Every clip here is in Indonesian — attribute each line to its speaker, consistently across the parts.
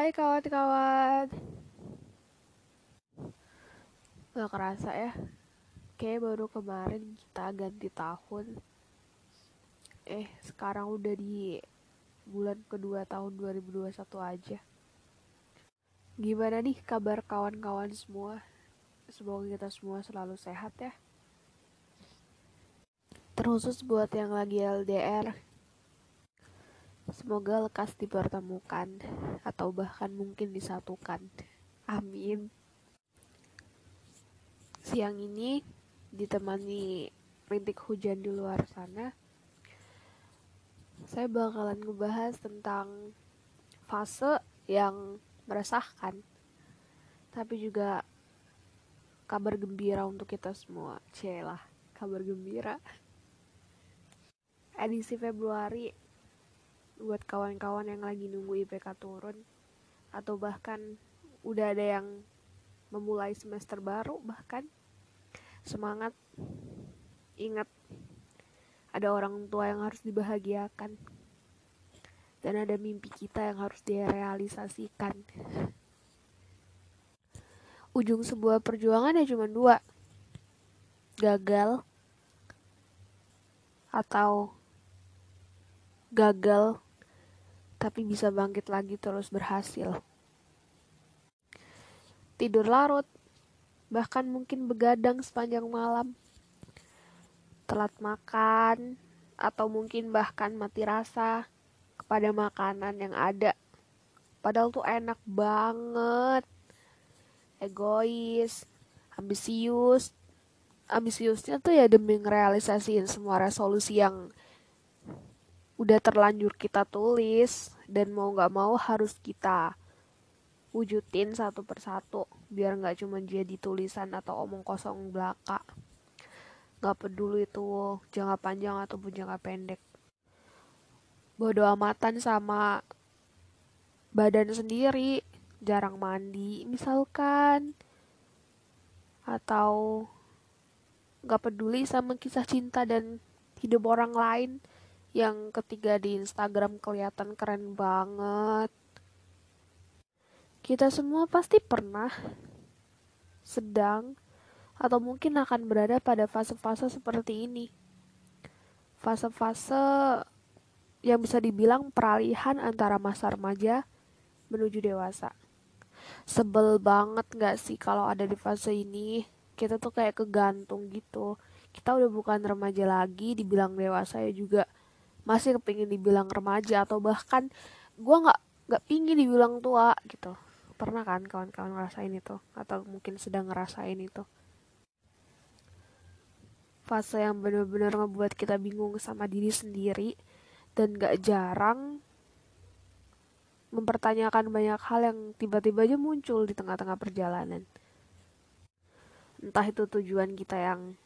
Speaker 1: Hai kawan-kawan. Gak kerasa ya Kayak baru kemarin kita ganti tahun. Eh sekarang udah di bulan kedua tahun 2021 aja. Gimana nih kabar kawan-kawan semua? Semoga kita semua selalu sehat ya. Terkhusus buat yang lagi LDR Semoga lekas dipertemukan atau bahkan mungkin disatukan. Amin. Siang ini ditemani rintik hujan di luar sana. Saya bakalan ngebahas tentang fase yang meresahkan. Tapi juga kabar gembira untuk kita semua. Celah, kabar gembira. Edisi Februari buat kawan-kawan yang lagi nunggu IPK turun atau bahkan udah ada yang memulai semester baru bahkan semangat ingat ada orang tua yang harus dibahagiakan dan ada mimpi kita yang harus direalisasikan. Ujung sebuah perjuangan ya cuma dua gagal atau gagal tapi bisa bangkit lagi terus berhasil. Tidur larut, bahkan mungkin begadang sepanjang malam. Telat makan, atau mungkin bahkan mati rasa kepada makanan yang ada. Padahal tuh enak banget. Egois, ambisius. Ambisiusnya tuh ya demi ngerealisasiin semua resolusi yang udah terlanjur kita tulis dan mau nggak mau harus kita wujudin satu persatu biar nggak cuma jadi tulisan atau omong kosong belaka. Nggak peduli itu jangka panjang ataupun jangka pendek. Bodoh amatan sama badan sendiri jarang mandi misalkan atau nggak peduli sama kisah cinta dan hidup orang lain yang ketiga di Instagram kelihatan keren banget. Kita semua pasti pernah sedang atau mungkin akan berada pada fase-fase seperti ini. Fase-fase yang bisa dibilang peralihan antara masa remaja menuju dewasa. Sebel banget gak sih kalau ada di fase ini? Kita tuh kayak kegantung gitu. Kita udah bukan remaja lagi, dibilang dewasa ya juga masih kepingin dibilang remaja atau bahkan gue nggak nggak pingin dibilang tua gitu. Pernah kan kawan-kawan ngerasain itu atau mungkin sedang ngerasain itu. Fase yang benar-benar ngebuat kita bingung sama diri sendiri dan gak jarang mempertanyakan banyak hal yang tiba-tiba aja muncul di tengah-tengah perjalanan. Entah itu tujuan kita yang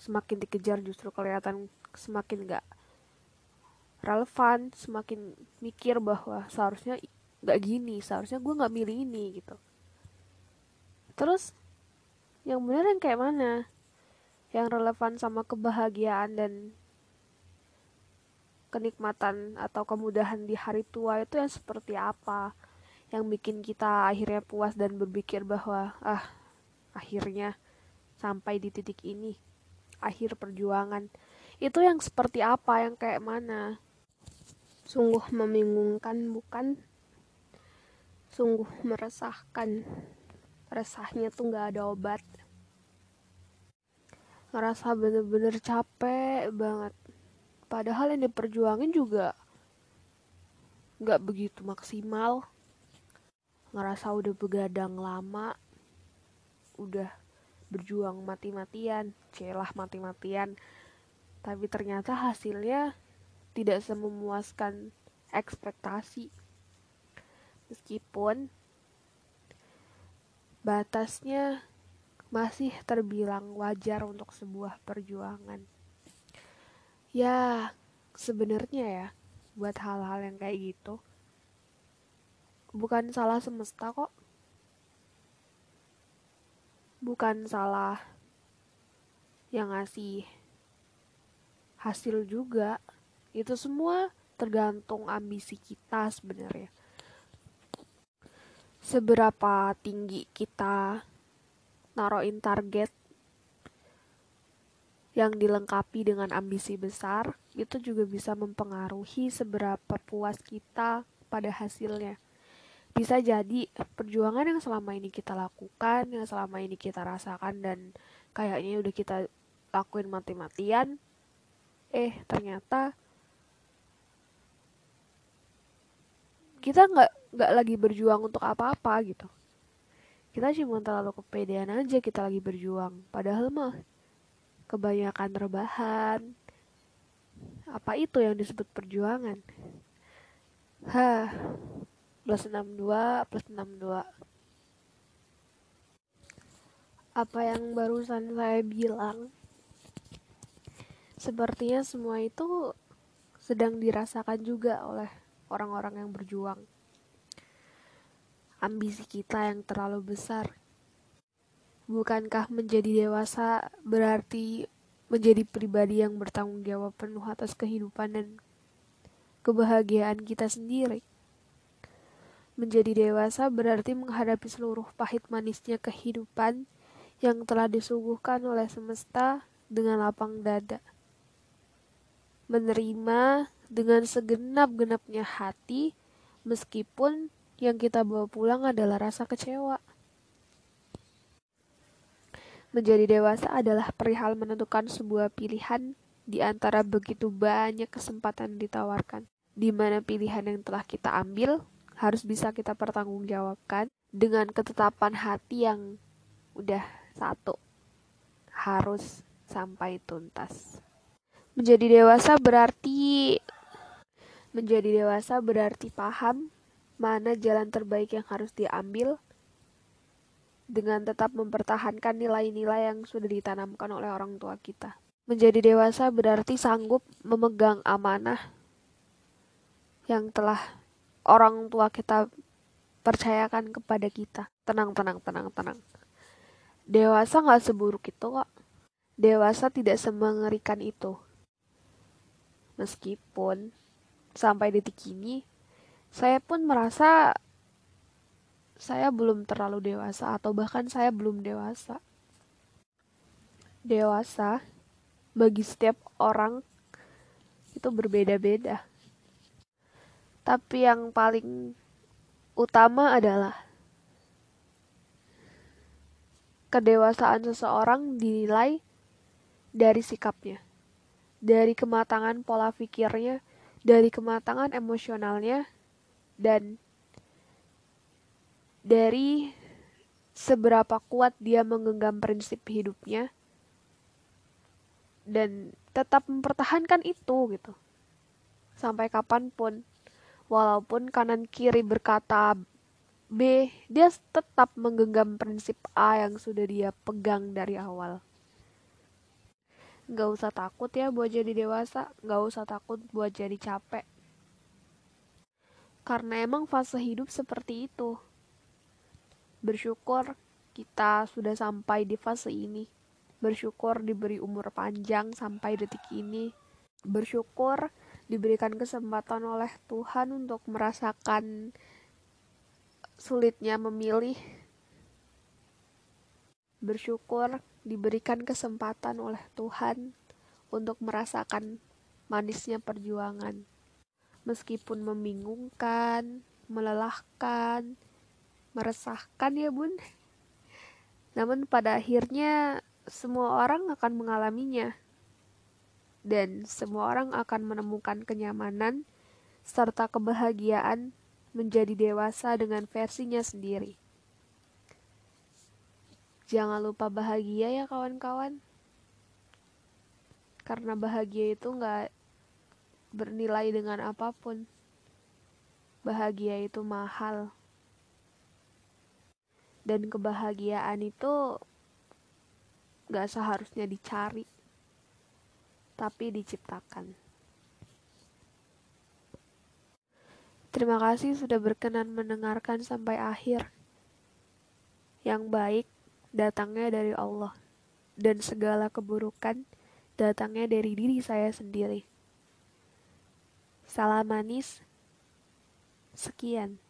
Speaker 1: semakin dikejar justru kelihatan semakin gak relevan semakin mikir bahwa seharusnya nggak gini seharusnya gue nggak milih ini gitu. Terus yang benar yang kayak mana? Yang relevan sama kebahagiaan dan kenikmatan atau kemudahan di hari tua itu yang seperti apa? Yang bikin kita akhirnya puas dan berpikir bahwa ah akhirnya sampai di titik ini akhir perjuangan. Itu yang seperti apa? Yang kayak mana Sungguh membingungkan, bukan? Sungguh meresahkan. Resahnya tuh gak ada obat. Ngerasa bener-bener capek banget. Padahal yang diperjuangin juga gak begitu maksimal. Ngerasa udah begadang lama. Udah berjuang mati-matian. Celah mati-matian. Tapi ternyata hasilnya tidak sememuaskan ekspektasi. Meskipun batasnya masih terbilang wajar untuk sebuah perjuangan. Ya, sebenarnya ya, buat hal-hal yang kayak gitu, bukan salah semesta kok. Bukan salah yang ngasih hasil juga itu semua tergantung ambisi kita sebenarnya seberapa tinggi kita naroin target yang dilengkapi dengan ambisi besar itu juga bisa mempengaruhi seberapa puas kita pada hasilnya. Bisa jadi perjuangan yang selama ini kita lakukan, yang selama ini kita rasakan dan kayaknya udah kita lakuin mati-matian, eh ternyata kita nggak nggak lagi berjuang untuk apa-apa gitu. Kita cuma terlalu kepedean aja kita lagi berjuang. Padahal mah kebanyakan rebahan. Apa itu yang disebut perjuangan? Hah, plus 62 plus 62 apa yang barusan saya bilang? Sepertinya semua itu sedang dirasakan juga oleh orang-orang yang berjuang. Ambisi kita yang terlalu besar. Bukankah menjadi dewasa berarti menjadi pribadi yang bertanggung jawab penuh atas kehidupan dan kebahagiaan kita sendiri? Menjadi dewasa berarti menghadapi seluruh pahit manisnya kehidupan yang telah disuguhkan oleh semesta dengan lapang dada. Menerima dengan segenap-genapnya hati, meskipun yang kita bawa pulang adalah rasa kecewa. Menjadi dewasa adalah perihal menentukan sebuah pilihan di antara begitu banyak kesempatan ditawarkan, di mana pilihan yang telah kita ambil harus bisa kita pertanggungjawabkan dengan ketetapan hati yang udah satu, harus sampai tuntas. Menjadi dewasa berarti Menjadi dewasa berarti paham mana jalan terbaik yang harus diambil dengan tetap mempertahankan nilai-nilai yang sudah ditanamkan oleh orang tua kita. Menjadi dewasa berarti sanggup memegang amanah yang telah orang tua kita percayakan kepada kita. Tenang, tenang, tenang, tenang. Dewasa gak seburuk itu kok. Dewasa tidak semengerikan itu. Meskipun sampai detik ini saya pun merasa saya belum terlalu dewasa atau bahkan saya belum dewasa. Dewasa bagi setiap orang itu berbeda-beda. Tapi yang paling utama adalah kedewasaan seseorang dinilai dari sikapnya, dari kematangan pola pikirnya, dari kematangan emosionalnya dan dari seberapa kuat dia menggenggam prinsip hidupnya dan tetap mempertahankan itu gitu. Sampai kapan pun walaupun kanan kiri berkata B dia tetap menggenggam prinsip A yang sudah dia pegang dari awal Gak usah takut ya buat jadi dewasa, gak usah takut buat jadi capek. Karena emang fase hidup seperti itu. Bersyukur kita sudah sampai di fase ini. Bersyukur diberi umur panjang sampai detik ini. Bersyukur diberikan kesempatan oleh Tuhan untuk merasakan sulitnya memilih. Bersyukur diberikan kesempatan oleh Tuhan untuk merasakan manisnya perjuangan. Meskipun membingungkan, melelahkan, meresahkan ya bun. Namun pada akhirnya semua orang akan mengalaminya. Dan semua orang akan menemukan kenyamanan serta kebahagiaan menjadi dewasa dengan versinya sendiri. Jangan lupa bahagia ya kawan-kawan. Karena bahagia itu nggak bernilai dengan apa pun. Bahagia itu mahal. Dan kebahagiaan itu gak seharusnya dicari, tapi diciptakan. Terima kasih sudah berkenan mendengarkan sampai akhir. Yang baik datangnya dari Allah, dan segala keburukan datangnya dari diri saya sendiri. Salam manis, sekian.